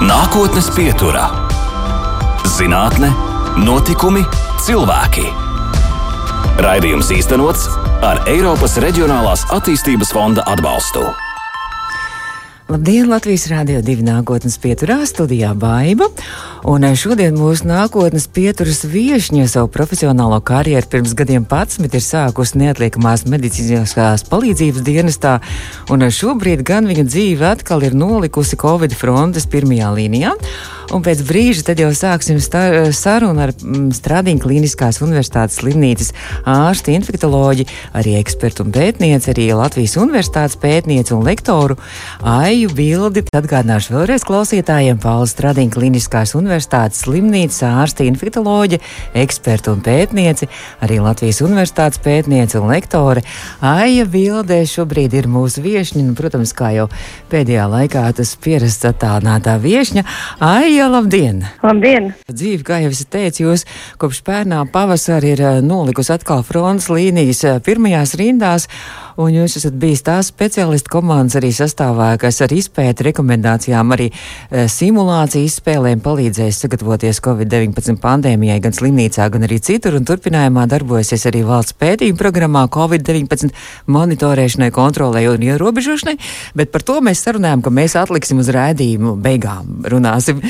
Nākotnes pieturā - zinātne, notikumi, cilvēki. Raidījums īstenots ar Eiropas Reģionālās attīstības fonda atbalstu. Labdien, Latvijas Rādio 2 nākotnes pieturā studijā Baiva. Un eh, šodien mūsu nākotnes pieturas viešņa savu profesionālo karjeru pirms gadiem pats ir sākusi neatliekamās medicīniskās palīdzības dienestā, un eh, šobrīd gan viņa dzīve atkal ir nolikusi Covid frontes pirmajā līnijā. Un pēc brīža tad jau sāksim sarunu ar mm, Stradiņu Kliniskās Universitātes slimnīcas ārsti, infektoloģi, arī ekspertu un pētnieci, arī Latvijas Universitātes pētnieci un lektoru Aiju Bildi. Atgādināšu vēlreiz klausītājiem Paula Stradiņu Kliniskās Universitātes slimnīcas ārsti, infektoloģi, ekspertu un pētnieci, arī Latvijas Universitātes pētnieci un lektore Aija Bilde šobrīd ir mūsu viešņa, un, protams, kā jau pēdējā laikā tas pierasts attālinātā viešņa. Aija labdien! Labdien! Dzīve, kā jau es teicu, jūs kopš pērnā pavasara ir eh, nolikusi atkal fronts līnijas eh, pirmajās rindās, un jūs esat bijis tās speciālistu komandas arī sastāvā, kas ar izpēti rekomendācijām, arī e, simulāciju izspēlēm palīdzējis sagatavoties Covid-19 pandēmijai gan slimnīcā, gan arī citur, un turpinājumā darbojasies arī valsts pētījuma programmā Covid-19 monitorēšanai, kontrolē un ierobežošanai, bet par to mēs sarunājam, ka mēs atliksim uz rēdījumu beigām runāsim.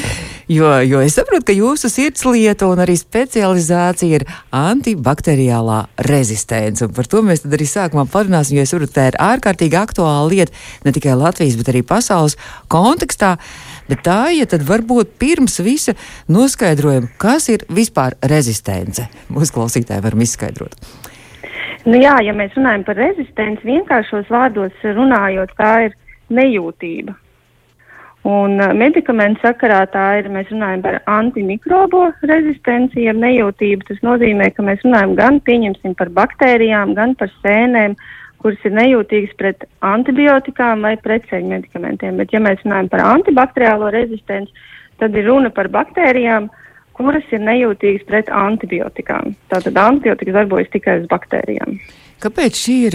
Jo, jo es saprotu, ka jūsu sirdslieta un arī specializācija ir antibakteriālā rezistence. Un par to mēs arī sākumā parunāsim, jo es saprotu, tā ir ārkārtīgi aktuāla lieta ne tikai Latvijas, bet arī pasaules kontekstā. Bet tā, ja tad varbūt pirms visa noskaidrojam, kas ir vispār rezistence. Mūsu klausītāji varam izskaidrot. Nu jā, ja mēs runājam par rezistenci, vienkāršos vārdos runājot, tā ir nejūtība. Un uh, medikamentu sakarā tā ir, mēs runājam par antimikrobo rezistenci, ja nejūtību. Tas nozīmē, ka mēs runājam gan, pieņemsim, par baktērijām, gan par sēnēm, kuras ir nejūtīgas pret antibiotikām vai pretceļu medikamentiem. Bet, ja mēs runājam par antibakteriālo rezistenci, tad ir runa par baktērijām, kuras ir nejūtīgas pret antibiotikām. Tātad antibiotikas darbojas tikai uz baktērijām. Kāpēc šī ir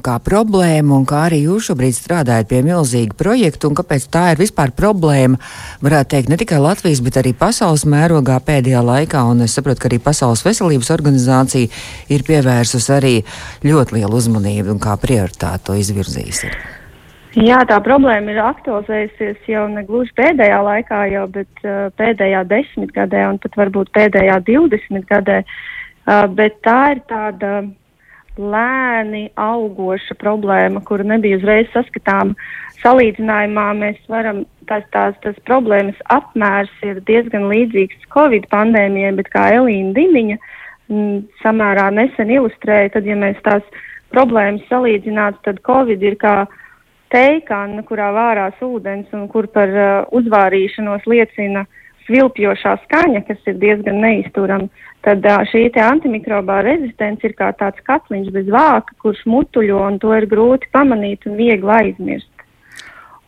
kā problēma un kā arī jūs šobrīd strādājat pie milzīga projekta un kāpēc tā ir vispār problēma, varētu teikt, ne tikai Latvijas, bet arī pasaules mērogā pēdējā laikā, un es saprotu, ka arī Pasaules veselības organizācija ir pievērsus arī ļoti lielu uzmanību un kā prioritāti to izvirzījis. Jā, tā problēma ir aktualizējusies jau ne gluži pēdējā laikā, jau, bet uh, pēdējā desmitgadē un pat varbūt pēdējā divdesmitgadē. Uh, bet tā ir tāda lēni augoša problēma, kura nebija uzreiz saskatāma. Salīdzinājumā mēs varam, tās, tās, tās problēmas apmērs ir diezgan līdzīgs Covid pandēmijai, bet kā Elīna Dimiņa m, mm, samērā nesen ilustrēja, tad, ja mēs tās problēmas salīdzinātu, tad Covid ir kā teikana, kurā vārās ūdens un kur par uh, uzvārīšanos liecina svilpjošā skaņa, kas ir diezgan neizturama tad šī antimikrobā rezistence ir kā tāds katliņš bez vāka, kurš mutuļo un to ir grūti pamanīt un viegli aizmirst.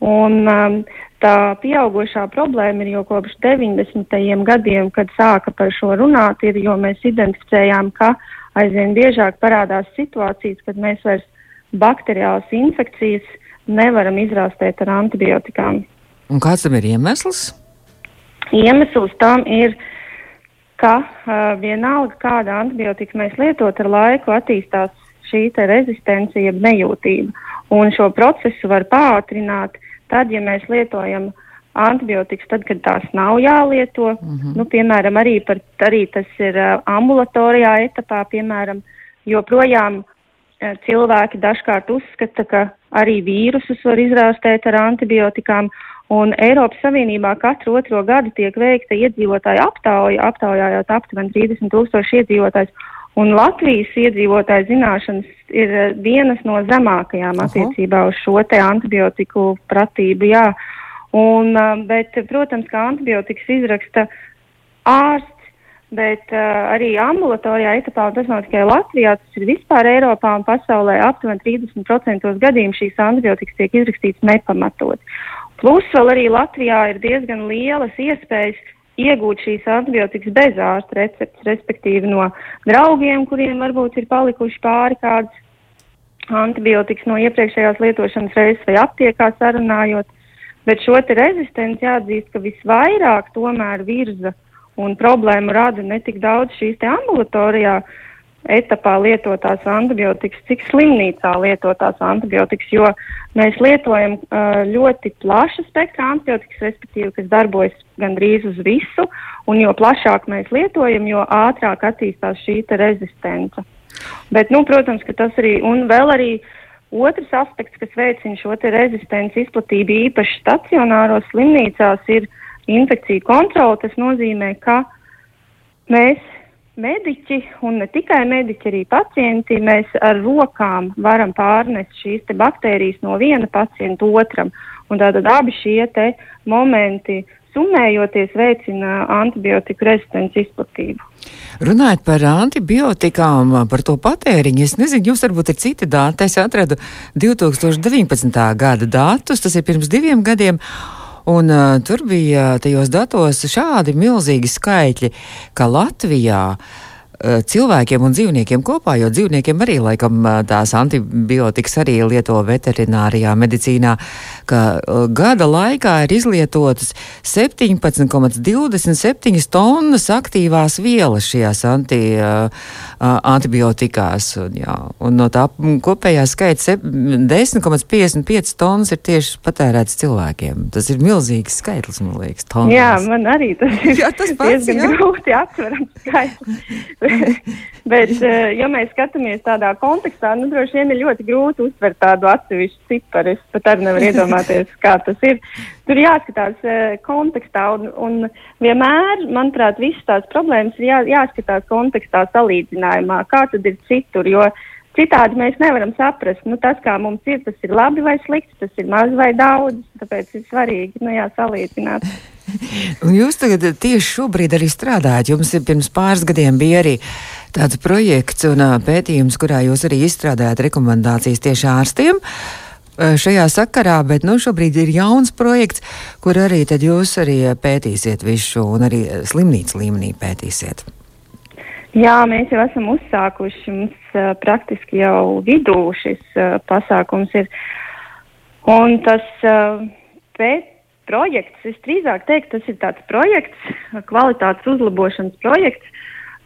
Un um, tā pieaugušā problēma ir jau kopš 90. gadiem, kad sāka par šo runāt, ir, jo mēs identificējām, ka aizvien biežāk parādās situācijas, kad mēs vairs bakteriālas infekcijas nevaram izrāstēt ar antibiotikām. Un kāds tam ir iemesls? Iemesls tam ir uh, ka uh, vienalga kāda antibiotika mēs lietot ar laiku attīstās šī rezistence, jeb nejūtība. Un šo procesu var pātrināt tad, ja mēs lietojam antibiotikas, tad, kad tās nav jālieto. Mm -hmm. nu, piemēram, arī, par, arī tas ir uh, ambulatorijā etapā, piemēram, joprojām uh, cilvēki dažkārt uzskata, ka arī vīrusus var izrāstēt ar antibiotikām. Un Eiropas Savienībā katru otro gadu tiek veikta iedzīvotāju aptauja, aptaujājot aptuveni 30 tūkstoši iedzīvotājs. Un Latvijas iedzīvotāju zināšanas ir eh, vienas no zemākajām attiecībā uz šo te antibiotiku pratību, jā. Un, eh, bet, protams, kā antibiotikas izraksta ārsts, bet uh, arī ambulatorijā etapā, un tas nav tikai Latvijā, tas ir vispār Eiropā un pasaulē, aptuveni 30% gadījumu šīs antibiotikas tiek izrakstītas nepamatot. Plus vēl arī Latvijā ir diezgan lielas iespējas iegūt šīs antibiotikas bez ārsta receptes, respektīvi no draugiem, kuriem varbūt ir palikuši pāri kādas antibiotikas no iepriekšējās lietošanas reizes vai aptiekā sarunājot. Bet šo te rezistenci jāatzīst, ka visvairāk tomēr virza un problēmu rada ne tik daudz šīs te ambulatorijā etapā lietotās antibiotikas, cik slimnīcā lietotās antibiotikas, jo mēs lietojam uh, ļoti plašu spektru antibiotikas, respektīvi, kas darbojas gandrīz uz visu, un jo plašāk mēs lietojam, jo ātrāk attīstās šī rezistence. Bet, nu, protams, ka tas arī, un vēl arī otrs aspekts, kas veicina šo te rezistenci izplatību īpaši stacionāros slimnīcās, ir infekciju kontrole. Tas nozīmē, ka mēs mediķi un ne tikai mediķi, arī pacienti, mēs ar rokām varam pārnest šīs baktērijas no viena pacienta otram. Un tātad abi šie momenti summējoties veicina antibiotiku rezistenci izplatību. Runājot par antibiotikām, par to patēriņu, es nezinu, jums varbūt ir citi dati. Es atradu 2019. gada datus, tas ir pirms diviem gadiem. Un uh, tur bija tajos datos šādi milzīgi skaitļi, ka Latvijā uh, cilvēkiem un dzīvniekiem kopā, jo dzīvniekiem arī laikam eh, tās antibiotikas arī lieto veterinārijā medicīnā, ka eh, gada laikā ir izlietotas 17,27 tonnas aktīvās vielas šajās anti, antibiotikās. Un, jā, un no tā kopējā skaita 10,55 tonnas ir tieši patērēts cilvēkiem. Tas ir milzīgs skaitlis, man liekas. Tonnas. Jā, man arī tas ir jā, tas pats, diezgan jā. grūti atverams skaitlis. Bet, eh, ja mēs skatāmies tādā kontekstā, nu, droši vien ir ļoti grūti uztvert tādu atsevišķu ciparu. Es pat arī nevaru iedomāties, kā tas ir. Tur jāskatās eh, kontekstā, un, un vienmēr, manuprāt, visas tās problēmas ir jā, jāskatās kontekstā salīdzinājumā, kā tad ir citur. Jo citādi mēs nevaram saprast, nu, tas, kā mums ir, tas ir labi vai slikti, tas ir maz vai daudz. Tāpēc ir svarīgi nu, jā, salīdzināt. Jūs tagad tieši šobrīd arī strādājat. Jums pirms pāris gadiem bija arī tāds projekts un pētījums, kurā jūs arī izstrādājat rekomendācijas tieši ārstiem šajā sakarā, bet nu, šobrīd ir jauns projekts, kur arī jūs arī pētīsiet visu šo un arī slimnīcu līmenī pētīsiet. Jā, mēs jau esam uzsākuši. Mums uh, praktiski jau vidū šis uh, pasākums ir. Un tas uh, pēt, projekts, es drīzāk teiktu, tas ir tāds projekts, kvalitātes uzlabošanas projekts,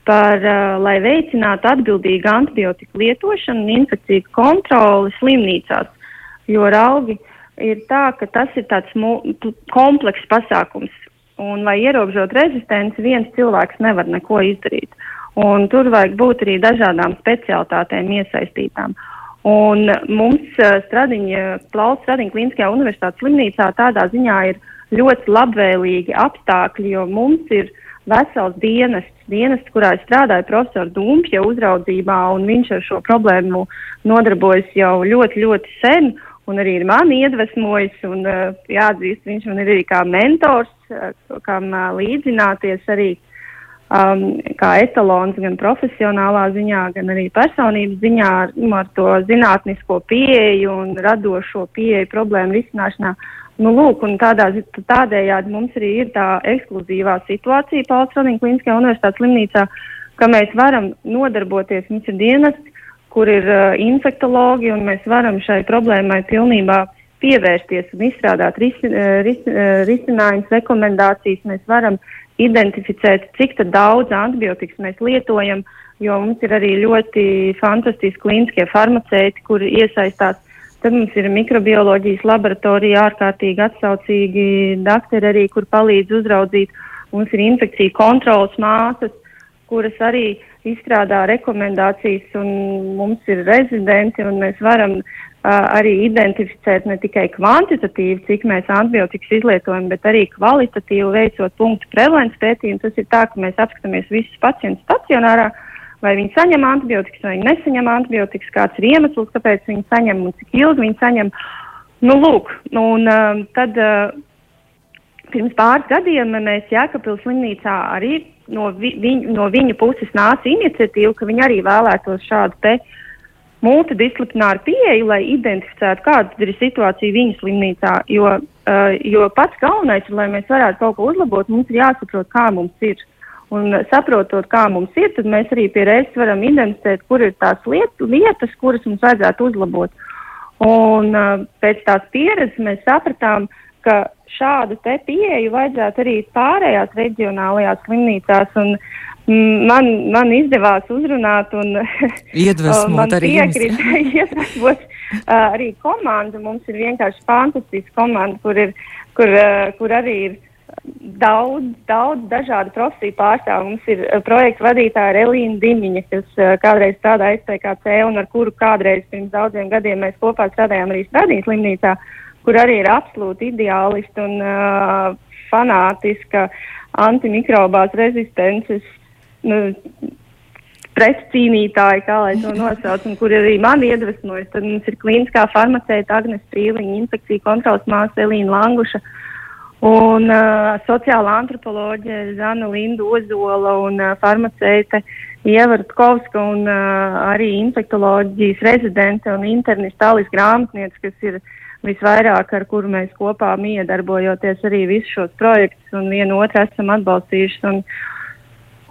par, uh, lai veicinātu atbildīgu antibiotiku lietošanu un infekciju kontroli slimnīcās. Jo raugi ir tā, ka tas ir tāds komplekss pasākums. Un, lai ierobežot rezistenci, viens cilvēks nevar neko izdarīt. Un tur vajag būt arī dažādām specialitātēm iesaistītām. Un mums Stradiņa, Plaus Stradiņa Kliniskajā universitātes slimnīcā tādā ziņā ir ļoti labvēlīgi apstākļi, jo mums ir vesels dienests, dienests, kurā es strādāju profesoru Dumpja uzraudzībā, un viņš ar šo problēmu nodarbojas jau ļoti, ļoti sen, un arī ir mani iedvesmojis, un jāatzīst, viņš man ir arī kā mentors, kam līdzināties arī um, kā etalons gan profesionālā ziņā, gan arī personības ziņā ar, nu, ar to zinātnisko pieeju un radošo pieeju problēmu risināšanā. Nu, lūk, tādā, tādējādi mums arī ir tā ekskluzīvā situācija Pauls Rodina Kliniskajā universitātes slimnīcā, ka mēs varam nodarboties, mums ir dienesti, kur ir uh, infektologi, un mēs varam šai problēmai pilnībā pievērsties un izstrādāt ris, uh, ris, uh, risinājumus, rekomendācijas. Mēs varam identificēt, cik daudz antibiotikas mēs lietojam, jo mums ir arī ļoti fantastiski klīniskie farmaceiti, kuri iesaistās. Tad mums ir mikrobioloģijas laboratorija, ārkārtīgi atsaucīgi doktori arī, kur palīdz uzraudzīt. Mums ir infekciju kontrolas māsas, kuras arī izstrādā rekomendācijas, un mums ir rezidenti, un mēs varam arī identificēt ne tikai kvantitatīvi, cik mēs antibiotikas izlietojam, bet arī kvalitatīvi veicot punktu prevalences pētījumu. Tas ir tā, ka mēs apskatāmies visus pacientus stacionārā, vai viņi saņem antibiotikas, vai viņi nesaņem antibiotikas, kāds ir iemesls, kāpēc viņi saņem un cik ilgi viņi saņem. Nu, lūk, nu, un uh, tad uh, pirms pāris gadiem mēs Jēkabpils slimnīcā arī no, vi, viņ, no viņu puses nāca iniciatīva, ka viņi arī vēlētos šādu te uh, multidisciplināru pieeju, lai identificētu, kāda ir situācija viņas slimnīcā. Jo, uh, jo pats galvenais ir, lai mēs varētu kaut ko uzlabot, mums ir jāsaprot, kā mums ir. Un saprotot, kā mums ir, tad mēs arī pie reizes varam identificēt, kur ir tās liet, lietas, kuras mums vajadzētu uzlabot. Un uh, pēc tās pieredzes mēs sapratām, ka šādu pieeju vajadzētu arī pārējās reģionālajās slimnīcās. Un, Man, man izdevās uzrunāt un iedvesmot arī piekrist, iedvesmot arī komandu. Mums ir vienkārši fantastiska komanda, kur, ir, kur, kur arī ir daudz, daudz dažādu profesiju pārstāvju. Mums ir projekta vadītāja Elīna Dimiņa, kas kādreiz strādāja SPKC un ar kuru kādreiz pirms daudziem gadiem mēs kopā strādājām arī Stradīs slimnīcā, kur arī ir absolūti ideālisti un uh, fanātiska antimikrobās rezistences nu, pretcīnītāji, kā lai to nosauc, un kur arī man iedvesmojas. Tad mums ir klīniskā farmaceita Agnes Prīliņa, infekcija kontrols māsa Elīna Languša un uh, sociāla antropoloģija Zana Linda Ozola un uh, farmaceite Ieva Rutkovska un uh, arī infektoloģijas rezidente un internista Alis Grāmatniec, kas ir visvairāk, ar kuru mēs kopā miedarbojoties arī visus šos projektus un vienu otru esam atbalstījuši. Un,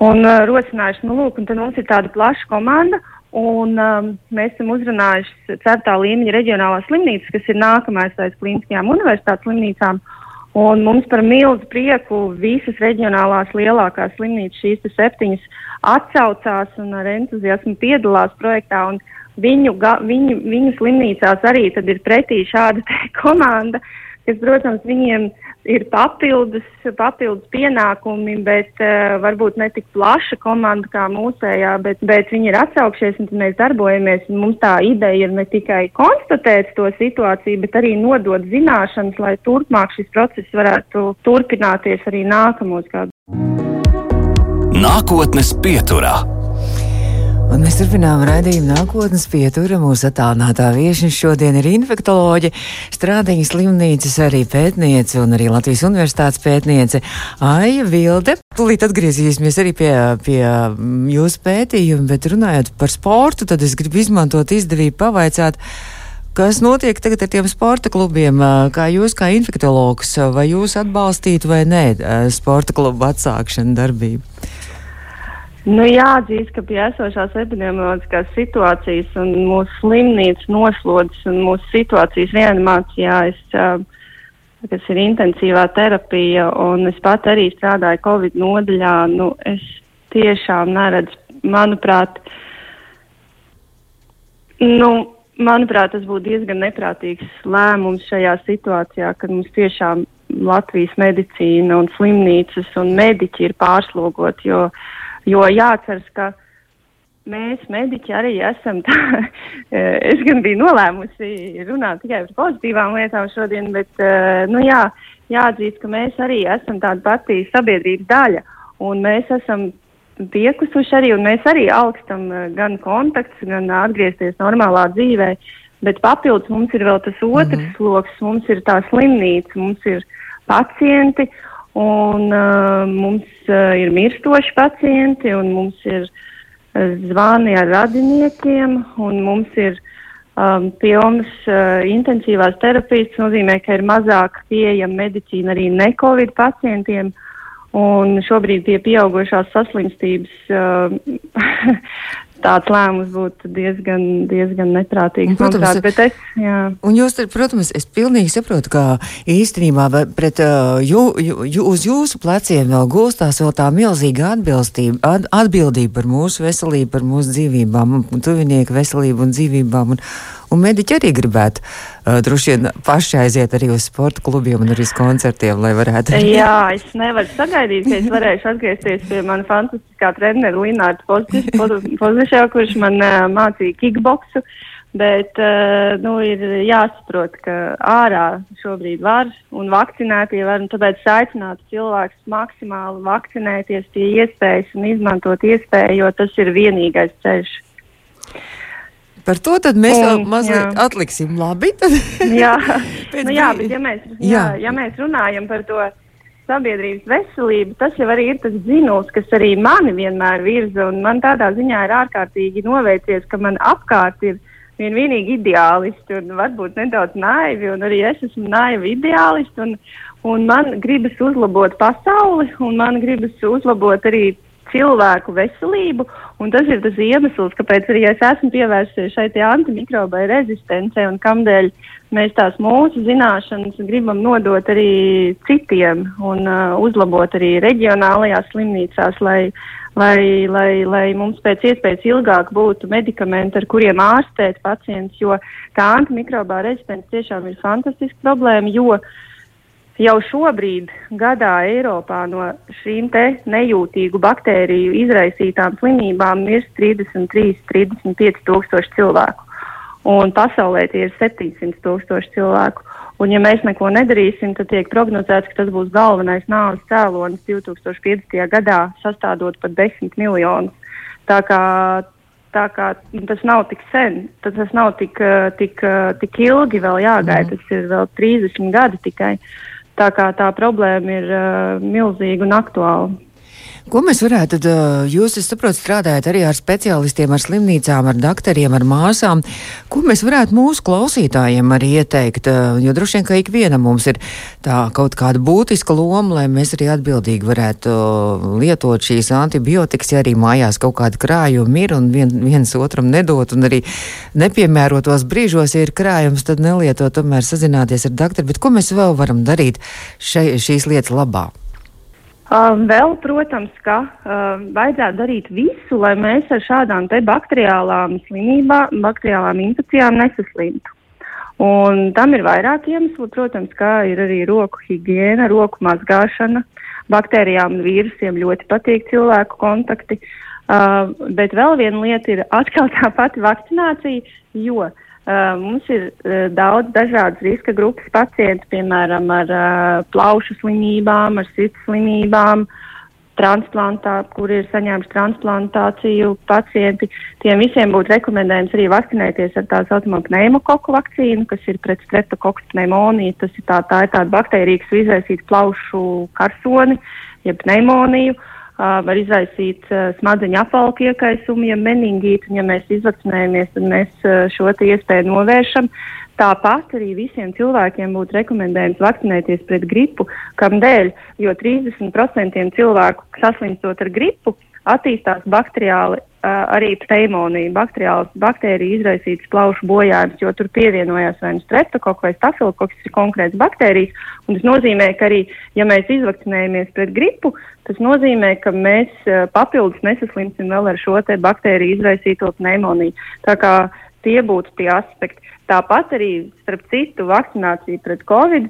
un uh, rosinājuši, nu, lūk, un tad mums ir tāda plaša komanda, un um, mēs esam uzrunājuši ceturtā līmeņa reģionālās slimnīcas, kas ir nākamais aiz klīniskajām universitātes slimnīcām, un mums par milzu prieku visas reģionālās lielākās slimnīcas, šīs septiņas, atsaucās un ar entuziasmu piedalās projektā, viņu, ga, viņu, viņu slimnīcās arī ir pretī šāda komanda, kas, protams, viņiem ir papildus, papildus pienākumi, bet uh, varbūt ne tik plaša komanda kā mūsējā, bet, bet viņi ir atsaukšies un mēs darbojamies. Mums tā ideja ir ne tikai konstatēt to situāciju, bet arī nodot zināšanas, lai turpmāk šis process varētu turpināties arī nākamos gadus. Nākotnes pieturā. Un mēs turpinām raidījumu nākotnes pietura. Mūsu attālinātā viesiņa šodien ir infektoloģe, strādīja slimnīcas arī pētniece un arī Latvijas universitātes pētniece Aija Vilde. Tūlīt atgriezīsimies arī pie, pie jūsu pētījuma, bet runājot par sportu, tad es gribu izmantot izdevību pavaicāt. Kas notiek tagad ar tiem sporta klubiem? Kā jūs, kā infektologs, vai jūs atbalstītu vai nē sporta klubu atsākšanu darbību? Nu, jāatzīst, ka pie esošās epidemioloģiskās situācijas un mūsu slimnīcas noslodzes un mūsu situācijas reanimācijā, es, kas ir intensīvā terapija, un es pat arī strādāju Covid nodaļā, nu, es tiešām neredzu, manuprāt, nu, manuprāt, tas būtu diezgan neprātīgs lēmums šajā situācijā, kad mums tiešām Latvijas medicīna un slimnīcas un mediķi ir pārslogoti, jo Jo jāatceras, ka mēs, mediķi, arī esam tā. es gan biju nolēmusi runāt tikai par pozitīvām lietām šodien, bet nu, jā, jāatzīst, ka mēs arī esam tāda pati sabiedrības daļa. Un mēs esam piekusuši arī, un mēs arī augstam gan kontakts, gan atgriezties normālā dzīvē. Bet papildus mums ir vēl tas otrs mm -hmm. sloks, mums ir tā slimnīca, mums ir pacienti, Un uh, mums uh, ir mirstoši pacienti, un mums ir uh, zvani ar radiniekiem, un mums ir um, pilnas uh, intensīvās terapijas. Tas nozīmē, ka ir mazāk pieejama medicīna arī ne-covid pacientiem. Un šobrīd pie pieaugušās saslimstības uh, tāds lēmums būtu diezgan, diezgan neprātīgs. Un, protams, manuprāt, bet es, jā. Un jūs, protams, es pilnīgi saprotu, ka īstenībā pret jū, jū, uz jūsu pleciem vēl gulstās vēl tā milzīga atbildība, atbildība par mūsu veselību, par mūsu dzīvībām, tuvinieku veselību un dzīvībām. Un, Un mediķi arī gribētu uh, droši vien paši aiziet arī uz sporta klubiem un arī uz koncertiem, lai varētu. Jā, es nevaru sagaidīt, ka es varēšu atgriezties pie mana fantastiskā trenera Linārda Poziševa, kurš man uh, mācīja kickboksu. Bet uh, nu, ir jāsaprot, ka ārā šobrīd var un vakcinētie var, un tāpēc aicinātu cilvēkus maksimāli vakcinēties pie iespējas un izmantot iespēju, jo tas ir vienīgais ceļš. Par to mēs un, vēl mazliet jā. atliksim. Labi, tad. jā, nu, jā, bet ja mēs, jā. Ja mēs runājam par to sabiedrības veselību, tas jau arī ir tas zinums, kas arī mani vienmēr virza. Man tādā ziņā ir ārkārtīgi noveicies, ka man apkārt ir vien vienīgi ideālisti un varbūt nedaudz naivi, un arī es esmu naivi ideālisti. Un, un man gribas uzlabot pasauli, un man gribas uzlabot arī cilvēku veselību, un tas ir tas iemesls, kāpēc arī es esmu pievērsies šai antimikrobai rezistencei un kamdēļ mēs tās mūsu zināšanas gribam nodot arī citiem un uh, uzlabot arī reģionālajās slimnīcās, lai, lai, lai, lai mums pēc iespējas ilgāk būtu medikamenti, ar kuriem ārstēt pacients, jo tā antimikrobā rezistence tiešām ir fantastiska problēma, jo jau šobrīd gadā Eiropā no šīm te nejūtīgu baktēriju izraisītām slimībām mirst 33-35 tūkstoši cilvēku un pasaulē tie ir 700 tūkstoši cilvēku. Un, ja mēs neko nedarīsim, tad tiek prognozēts, ka tas būs galvenais nāves cēlonis 2050. gadā, sastādot pat 10 miljonus. Tā kā, tā kā tas nav tik sen, tad tas nav tik, tik, tik ilgi vēl jāgaida, mm. tas ir vēl 30 gadi tikai. Tā kā tā problēma ir uh, milzīga un aktuāla. Ko mēs varētu, tad, jūs, es saprotu, strādājat arī ar speciālistiem, ar slimnīcām, ar doktoriem, ar māsām. Ko mēs varētu mūsu klausītājiem arī ieteikt? Jo droši vien, ka ikvienam mums ir tā kaut kāda būtiska loma, lai mēs arī atbildīgi varētu lietot šīs antibiotikas, ja arī mājās kaut kāda krājuma ir un vien, viens otram nedot, un arī nepiemērotos brīžos, ja ir krājums, tad nelietot, tomēr sazināties ar doktoru. Bet ko mēs vēl varam darīt šai, šīs lietas labā? Um, vēl, protams, ka um, vajadzētu darīt visu, lai mēs ar šādām te bakteriālām slimībām, bakteriālām infekcijām nesaslimtu. Un tam ir vairāk iemeslu, protams, kā ir arī roku higiēna, roku mazgāšana. Baktērijām un vīrusiem ļoti patīk cilvēku kontakti. Uh, bet vēl viena lieta ir atkal tā pati vakcinācija, jo uh, Uh, mums ir uh, daudz dažādas riska grupas pacientu, piemēram, ar uh, plaušu slimībām, ar sirds slimībām, transplantā, kur ir saņēmuši transplantāciju pacienti. Tiem visiem būtu rekomendējums arī vakcinēties ar tā saucamo pneimokoku vakcīnu, kas ir pret streptokoku pneimoniju. Tas ir tā, tā ir tāda baktērija, kas izraisītu plaušu karsoni, jeb pneimoniju. Uh, var izraisīt smadzeņu apvalku iekaisumu, ja meningītu, un ja mēs izvakcinējamies, tad mēs šo iespēju novēršam. Tāpat arī visiem cilvēkiem būtu rekomendējums vakcinēties pret gripu, kam dēļ, jo 30% cilvēku saslimstot ar gripu attīstās bakteriāli arī pneimonija, baktērija izraisītas plaušu bojājums, jo tur pievienojās vai nu streptokoks vai stafilokoks, ir konkrēts baktērijas. Tas nozīmē, ka arī, ja mēs izvakcinējamies pret gripu, tas nozīmē, ka mēs papildus nesaslimsim vēl ar šo te baktēriju izraisīto pneimoniju. Tā kā tie būtu tie aspekti. Tāpat arī, starp citu, vakcinācija pret covid,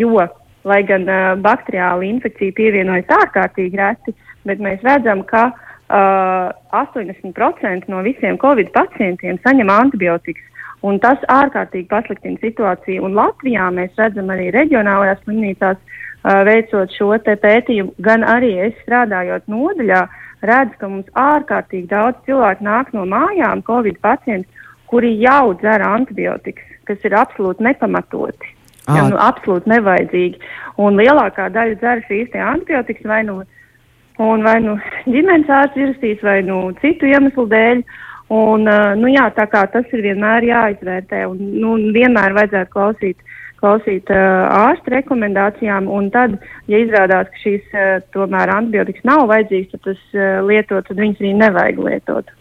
jo, lai gan bakteriāla infekcija pievienojas ārkārtīgi reti, bet mēs redzam, ka uh, uh, 80% no visiem covid pacientiem saņem antibiotikas. Un tas ārkārtīgi pasliktina situāciju. Un Latvijā mēs redzam arī reģionālajās slimnīcās, uh, veicot šo pētījumu, gan arī es strādājot nodaļā, redzu, ka mums ārkārtīgi daudz cilvēku nāk no mājām, covid pacienti, kuri jau dzer antibiotikas, kas ir absolūti nepamatoti. Ja, nu, absolūti nevajadzīgi. Un lielākā daļa dzer šīs antibiotikas vai nu no un vai nu ģimenes ārsts ierakstīs, vai nu citu iemeslu dēļ. Un, uh, nu, jā, tā kā tas ir vienmēr jāizvērtē, un nu, vienmēr vajadzētu klausīt, klausīt uh, ārsta rekomendācijām, un tad, ja izrādās, ka šīs uh, tomēr antibiotikas nav vajadzīgas, tad tas uh, lietot, tad viņas arī nevajag lietot.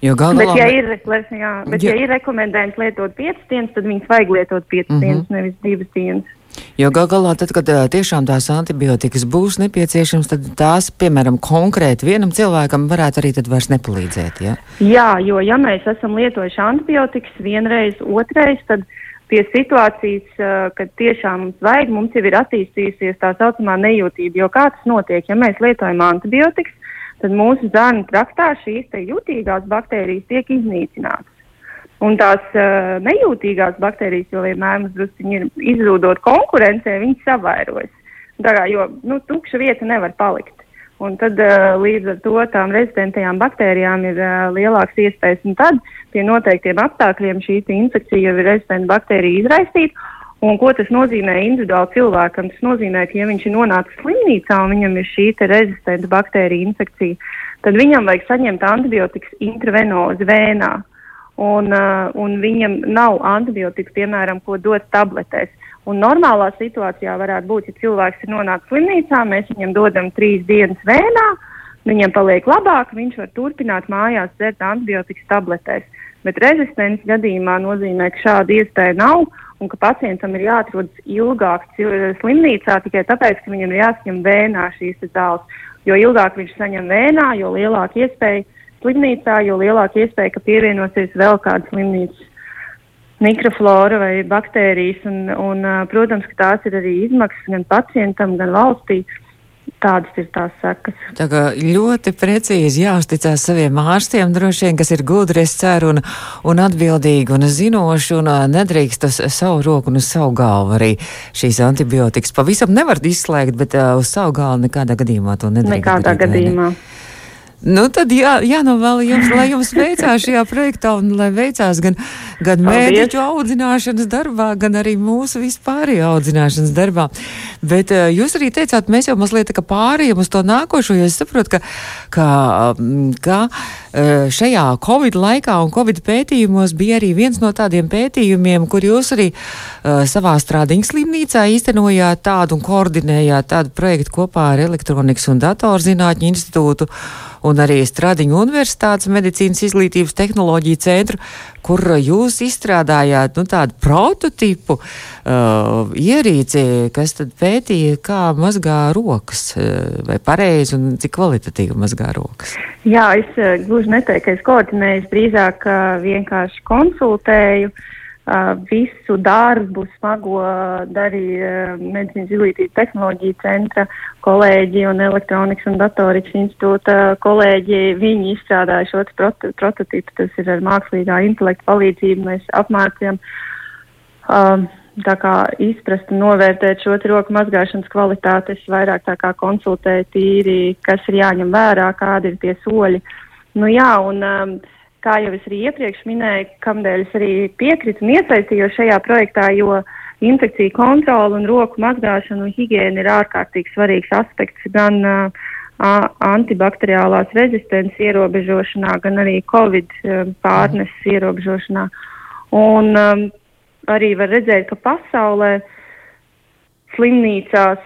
Jo galvā... Bet, ja ir, jā, bet ja. ja ir rekomendējums lietot 5 dienas, tad viņas vajag lietot 5 mm -hmm. dienas, nevis 2 dienas. Jo gal galā, tad, kad tiešām tās antibiotikas būs nepieciešams, tad tās, piemēram, konkrēti vienam cilvēkam varētu arī tad vairs nepalīdzēt. Ja? Jā, jo ja mēs esam lietojuši antibiotikas vienreiz, otrais, tad pie situācijas, kad tiešām mums vajag, mums jau ir attīstījusies tā saucamā nejūtība. Jo kā tas notiek, ja mēs lietojam antibiotikas, tad mūsu zāņu traktā šīs jutīgās baktērijas tiek iznīcinātas. Un tās uh, nejūtīgās baktērijas, jo vienmēr mums druskuļi ir izrūdot konkurencē, viņas savairojas. Tā kā, jo, nu, tukša vieta nevar palikt. Un tad uh, līdz ar to tām rezistentajām baktērijām ir uh, lielāks iespējas. Un tad pie noteiktiem apstākļiem šī infekcija jau ir rezistenta baktērija izraisīta. Un ko tas nozīmē individuāli cilvēkam? Tas nozīmē, ka ja viņš ir nonācis slimnīcā un viņam ir šī rezistenta baktērija infekcija, tad viņam vajag saņemt antibiotikas intravenozi vēnā un, uh, un viņam nav antibiotikas, piemēram, ko dot tabletēs. Un normālā situācijā varētu būt, ja cilvēks ir nonācis slimnīcā, mēs viņam dodam trīs dienas vēnā, viņam paliek labāk, viņš var turpināt mājās dzert antibiotikas tabletēs. Bet rezistences gadījumā nozīmē, ka šāda iespēja nav un ka pacientam ir jāatrodas ilgāk slimnīcā tikai tāpēc, ka viņam ir jāsaņem vēnā šīs zāles. Jo ilgāk viņš saņem vēnā, jo lielāka iespēja slimnīcā, jo lielāka iespēja, ka pievienosies vēl kāda slimnīcas mikroflora vai baktērijas. Un, un, protams, ka tās ir arī izmaksas gan pacientam, gan valstī. Tādas ir tās sekas. Tā kā ļoti precīzi jāuzticās saviem ārstiem, droši vien, kas ir gudri, es ceru, un, un atbildīgi un zinoši, un nedrīkst uz savu roku un uz savu galvu arī šīs antibiotikas. Pavisam nevar izslēgt, bet uh, uz savu galvu nekādā gadījumā to nedrīkst. Nekādā darīt, gadījumā. Ne? Nu, tad jā, jānovēl jums, lai jums veicās šajā projektā un lai veicās gan, gan mēdīķu audzināšanas darbā, gan arī mūsu vispārējo audzināšanas darbā. Bet uh, jūs arī teicāt, mēs jau mazliet tā kā pārējām uz to nākošo, jo es saprotu, ka, ka, mm, ka uh, šajā Covid laikā un Covid pētījumos bija arī viens no tādiem pētījumiem, kur jūs arī uh, savā strādiņas slimnīcā īstenojāt tādu un koordinējāt tādu projektu kopā ar Elektronikas un Datorzinātņu institūtu un arī Stradiņu Universitātes medicīnas izglītības tehnoloģiju centru, kur jūs izstrādājāt nu, tādu prototipu uh, ierīci, kas tad pētīja, kā mazgā rokas, uh, vai pareizi un cik kvalitatīvi mazgā rokas. Jā, es uh, gluži neteiktu, ka es koordinēju, drīzāk uh, vienkārši konsultēju. Uh, visu darbu smago darīja medicīnas izglītības tehnoloģija centra kolēģi un elektronikas un datorikas institūta kolēģi. Viņi izstrādāja šo proto prototipu, tas ir ar mākslīgā intelekta palīdzību. Mēs apmācījām um, tā kā izprast un novērtēt šo roku mazgāšanas kvalitāti. Es vairāk tā kā konsultēju tīri, kas ir jāņem vērā, kādi ir tie soļi. Nu jā, un um, kā jau es arī iepriekš minēju, kamdēļ es arī piekritu un iesaistījos šajā projektā, jo infekciju kontrola un roku mazgāšana un higiēna ir ārkārtīgi svarīgs aspekts gan uh, antibakteriālās rezistences ierobežošanā, gan arī covid uh, pārneses ierobežošanā. Un um, arī var redzēt, ka pasaulē slimnīcās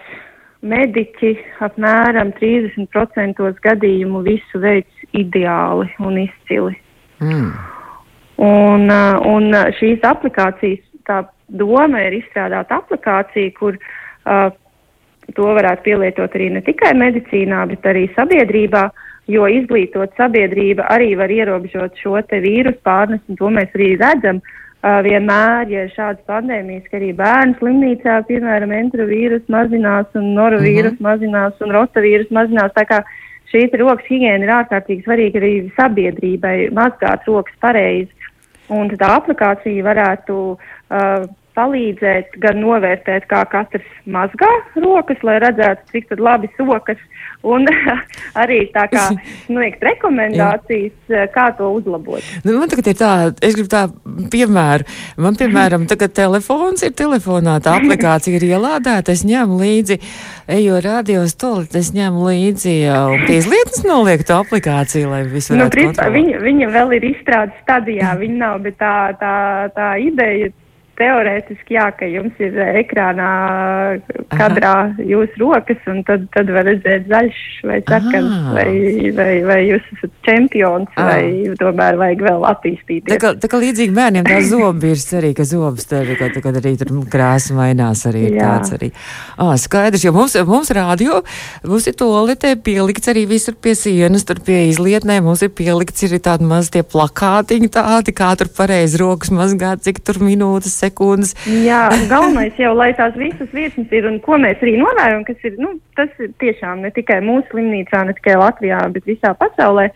mediķi apmēram 30% gadījumu visu veids ideāli un izcili. Mm. Un, uh, un šīs aplikācijas, tā doma ir izstrādāt aplikāciju, kur uh, to varētu pielietot arī ne tikai medicīnā, bet arī sabiedrībā, jo izglītot sabiedrība arī var ierobežot šo te vīrusu pārnesu, un to mēs arī redzam. Uh, vienmēr, ja ir šādas pandēmijas, ka arī bērnu slimnīcā, piemēram, entrovīrus mazinās un norovīrus mm -hmm. mazinās un rotavīrus mazinās. Tā kā uh, šī rokas higiēna ir ārkārtīgi svarīga arī sabiedrībai, mazgāt rokas pareizi. Un tā aplikācija varētu uh, palīdzēt gan novērtēt, kā katrs mazgā rokas, lai redzētu, cik labi sokas, un arī tā kā sniegt rekomendācijas, eh, kā to uzlabot. Nu, man tagad ir tā, es gribu tā piemēru. Man, piemēram, tagad telefons ir telefonā, tā aplikācija ir ielādēta, es ņemu līdzi, ejo radio stolit, es ņemu līdzi un pie izlietnes noliek to aplikāciju, lai viss nu, varētu nu, kontrolēt. Viņa, viņa vēl ir izstrādes stadijā, viņa nav, bet tā, tā, tā ideja teorētiski jā, ka jums ir eh, ekrānā kadrā Aha. jūsu rokas, un tad, tad var redzēt zaļš vai sarkans, vai, vai, vai jūs esat čempions, Aha. vai tomēr vajag vēl attīstīties. Tā kā, tā kā līdzīgi bērniem tā zobi ir arī, ka zobs tev, kad, kad arī tur krāsa mainās, arī ir tāds arī. Ā, skaidrs, jo mums, mums rādio, mums ir toaletē pielikts arī visur pie sienas, tur pie izlietnē, mums ir pielikts arī tādi maz tie plakātiņi tādi, kā tur pareizi rokas mazgāt, cik tur minūtes sekundes. Jā, galvenais jau, lai tās visas viesnes ir un ko mēs arī novērojam, kas ir, nu, tas ir tiešām ne tikai mūsu slimnīcā, ne tikai Latvijā, bet visā pasaulē.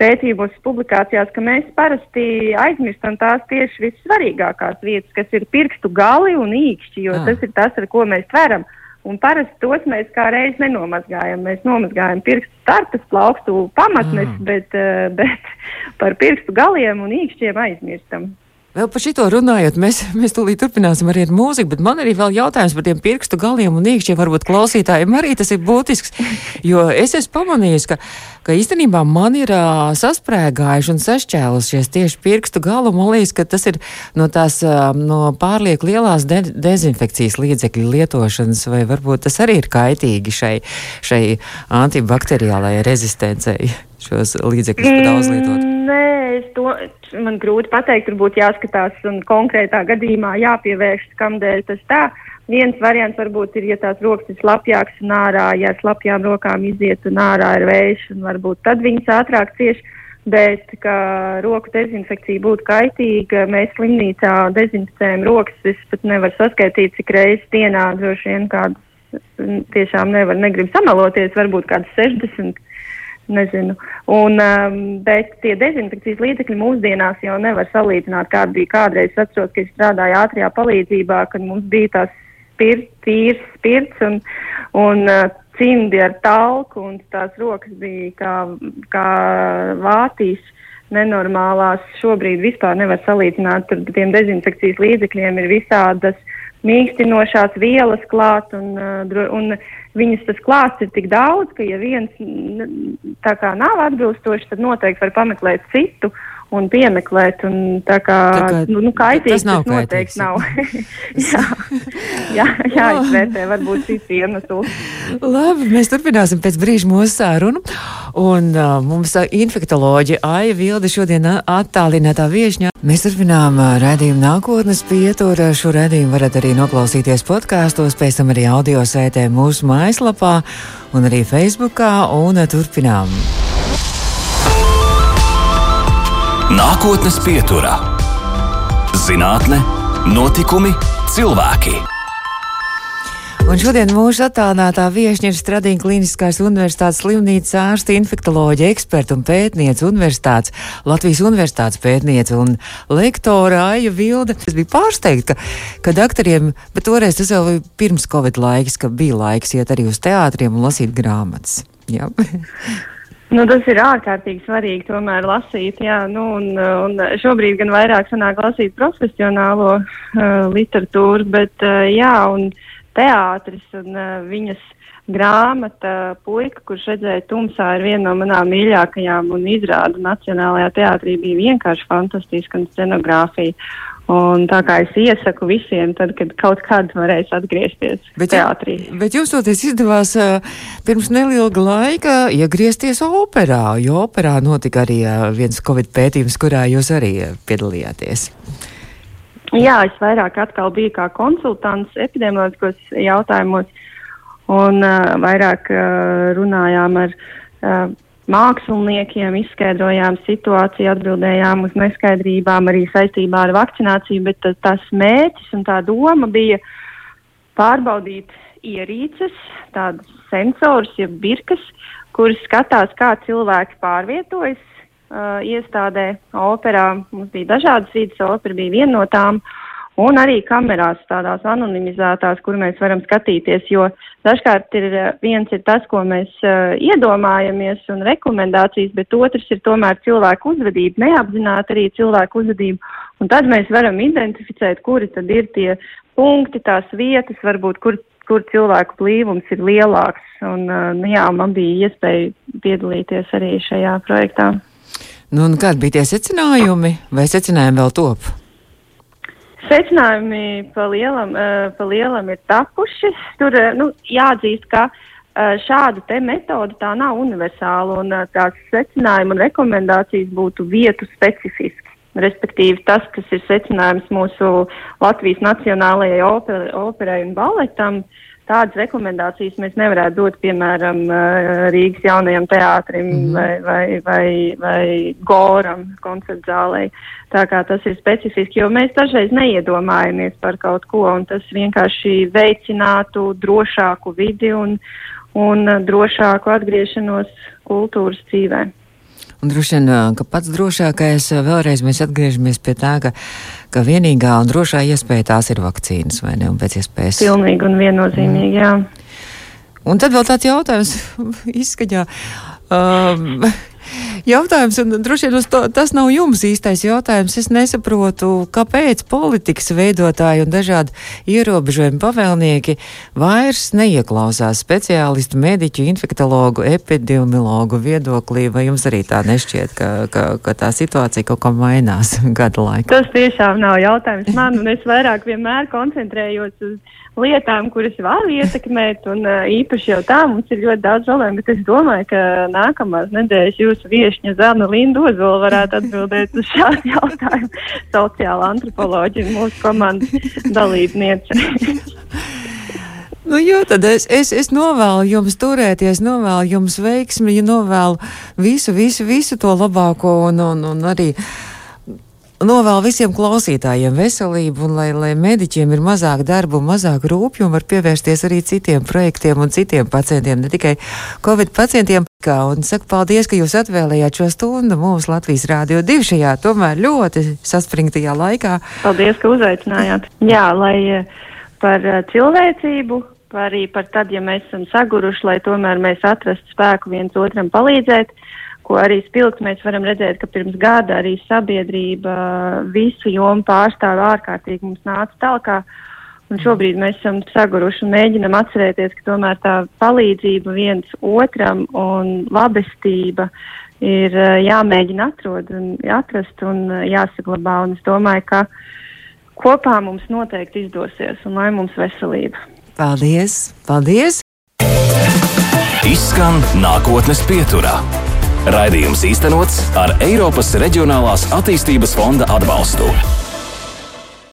Pētījumos, publikācijās, ka mēs parasti aizmirstam tās tieši vissvarīgākās vietas, kas ir pirkstu gali un īkšķi, jo ah. tas ir tas, ar ko mēs tveram. Un parasti tos mēs kā reiz nenomazgājam. Mēs nomazgājam pirkstu starpes, plaukstu pamatnes, mm. bet, uh, bet par pirkstu galiem un īkšķiem aizmirstam. Vēl par šito runājot, mēs, mēs tūlīt turpināsim arī ar mūziku, bet man arī vēl jautājums par tiem pirkstu galiem un iekšķiem. Varbūt klausītājiem arī tas ir būtisks, jo es esmu pamanījis, ka, ka īstenībā man ir uh, sasprēgājuši un sašķēlušies tieši pirkstu galu. Man liekas, ka tas ir no tās uh, no pārlieku lielās de dezinfekcijas līdzekļu lietošanas, vai varbūt tas arī ir kaitīgi šai, šai antibakteriālajai rezistencei šos līdzekļus mm, daudz lietot? Nē, es to man grūti pateikt. Tur būtu jāskatās un konkrētā gadījumā jāpievēršas, kamdēļ tas tā. Viens variants varbūt ir, ja tās rokas ir slapjākas un ārā, ja slapjām rokām iziet un ārā ir vējš, un varbūt tad viņas ātrāk cieši. Bet, ka roku dezinfekcija būtu kaitīga, mēs slimnīcā dezinficējam rokas. Es pat nevaru saskaitīt, cik reizes dienā droši vien kādas tiešām nevar, negrib samaloties, varbūt kādas 60 nezinu. Un, um, bet tie dezinfekcijas līdzekļi mūsdienās jau nevar salīdzināt, kāda bija kādreiz. Es atceros, ka es strādāju ātrijā palīdzībā, kad mums bija tās spirts, tīrs spirts un, un uh, cimdi ar talku, un tās rokas bija kā, kā vātīs. Nenormālās šobrīd vispār nevar salīdzināt. Tur tiem dezinfekcijas līdzekļiem ir visādas mīkstinošās vielas klāt, un, uh, un viņas tas klāsts ir tik daudz, ka ja viens tā kā nav atbilstošs, tad noteikti var pameklēt citu un piemeklēt. Un tā kā, tā kā nu, nu, kaitīgs, tas, nav tas noteikti nav. jā, jā, jāizvērtē varbūt cits iemesls. Labi, mēs turpināsim pēc brīža mūsu sārunu. Un uh, mums uh, infektoloģi Aija Vilde šodien uh, attālinātā viešņā. Mēs turpinām uh, redzējumu nākotnes pieturu. Šo redzējumu varat arī noklausīties podkāstos, pēc tam arī audio sētē mūsu mājaslapā un arī Facebookā. Un turpinām. Nākotnes pieturā - zinātne, notikumi, cilvēki. Un šodien mūsu attālinātā viesņa ir Stradīna Kliniskās universitātes slimnīcas ārsta, infektoloģija, eksperta un pētniece universitātes, Latvijas universitātes pētniece un lektora Aija Vilde. Es biju pārsteigta, ka, ka doktoriem, bet toreiz tas jau bija pirms Covid laiks, ka bija laiks iet arī uz teātriem un lasīt grāmatas. Jā. Nu, tas ir ārkārtīgi svarīgi tomēr lasīt, jā, nu, un, un šobrīd gan vairāk sanāk lasīt profesionālo uh, literatūru, bet uh, jā, un teātris un uh, viņas grāmata puika, kurš redzēja tumsā, ir viena no manām mīļākajām un izrāda Nacionālajā teātrī bija vienkārši fantastiska un scenogrāfija. Un tā kā es iesaku visiem, tad, kad kaut kad varēs atgriezties bet, teātrī. Bet jums toties izdevās pirms neilga laika iegriezties operā, jo operā notika arī viens Covid pētījums, kurā jūs arī piedalījāties. Jā, es vairāk atkal biju kā konsultants epidemioloģiskos jautājumos un uh, vairāk uh, runājām ar uh, māksliniekiem, izskaidrojām situāciju, atbildējām uz neskaidrībām arī saistībā ar vakcināciju, bet tas mērķis un tā doma bija pārbaudīt ierīces, tādas sensors, jeb birkas, kuras skatās, kā cilvēki pārvietojas uh, iestādē, operā. Mums bija dažādas vīdes, opera bija viena no tām. Uh, un arī kamerās tādās anonimizētās, kur mēs varam skatīties, jo dažkārt ir eh, viens ir tas, ko mēs uh, iedomājamies un rekomendācijas, bet otrs ir tomēr cilvēku uzvedība, neapzināti arī cilvēku uzvedība, un tad mēs varam identificēt, kuri tad ir tie punkti, tās vietas, varbūt, kur, kur cilvēku blīvums ir lielāks, un, uh, jā, man bija iespēja piedalīties arī šajā projektā. Nu, un kādi bija tie secinājumi, vai secinājumi vēl top? Secinājumi pa lielam, uh, pa lielam ir tapuši. Tur uh, nu, jāatzīst, ka uh, šāda metode tā nav universāla un tās secinājumi un rekomendācijas būtu vietu specifiski. Respektīvi, tas, kas ir secinājums mūsu Latvijas Nacionālajai oper, operai un baletam, uh, tādas rekomendācijas mēs nevarētu dot, piemēram, eh, Rīgas jaunajam teātrim mm vai, vai, vai, vai Goram koncertzālei. Tā kā tas ir specifiski, jo mēs dažreiz neiedomājamies par kaut ko, un tas vienkārši veicinātu drošāku vidi un, un drošāku atgriešanos kultūras dzīvē. Un droši vien, ka pats drošākais vēlreiz mēs atgriežamies pie tā, ka, ka vienīgā un drošā iespēja tās ir vakcīnas, vai ne? Un pēc iespējas. Pilnīgi un viennozīmīgi, jā. Un tad vēl tāds jautājums izskaņā. Um, Jautājums, un droši vien to, tas nav jums īstais jautājums. Es nesaprotu, kāpēc politikas veidotāji un dažādi ierobežojumi pavēlnieki vairs neieklausās speciālistu, mediķu, infektologu, epidemiologu viedoklī. Vai jums arī tā nešķiet, ka, ka, ka tā situācija kaut kā mainās gada laikā? Tas tiešām nav jautājums man, un es vairāk vienmēr koncentrējos uz lietām, kuras var ietekmēt, un īpaši jau tā mums ir ļoti daudz žēlēm, bet es domāju, ka nākamās nedēļas jūsu viešņa Zana Linda Ozola varētu atbildēt uz šādu jautājumu. Sociāla antropoloģija mūsu komandas dalībniece. Nu, jo tad es, es, es novēlu jums turēties, novēlu jums veiksmi, novēlu visu, visu, visu to labāko un, un, un arī novēlu visiem klausītājiem veselību un lai, lai mediķiem ir mazāk darbu mazāk rūpju un var pievērsties arī citiem projektiem un citiem pacientiem, ne tikai Covid pacientiem. Kā, un saku paldies, ka jūs atvēlējāt šo stundu mums Latvijas Rādio 2 šajā tomēr ļoti saspringtajā laikā. Paldies, ka uzaicinājāt. Jā, lai eh, par eh, cilvēcību, arī par tad, ja mēs esam saguruši, lai tomēr mēs atrastu spēku viens otram palīdzēt ko arī spilgti mēs varam redzēt, ka pirms gada arī sabiedrība visu jomu pārstāv ārkārtīgi mums nāca talkā. Un šobrīd mēs esam saguruši un mēģinam atcerēties, ka tomēr tā palīdzība viens otram un labestība ir jāmēģina atrod un atrast un jāsaglabā. Un es domāju, ka kopā mums noteikti izdosies un lai mums veselība. Paldies! Paldies! Izskan nākotnes pieturā. Raidījums īstenots ar Eiropas Reģionālās attīstības fonda atbalstu.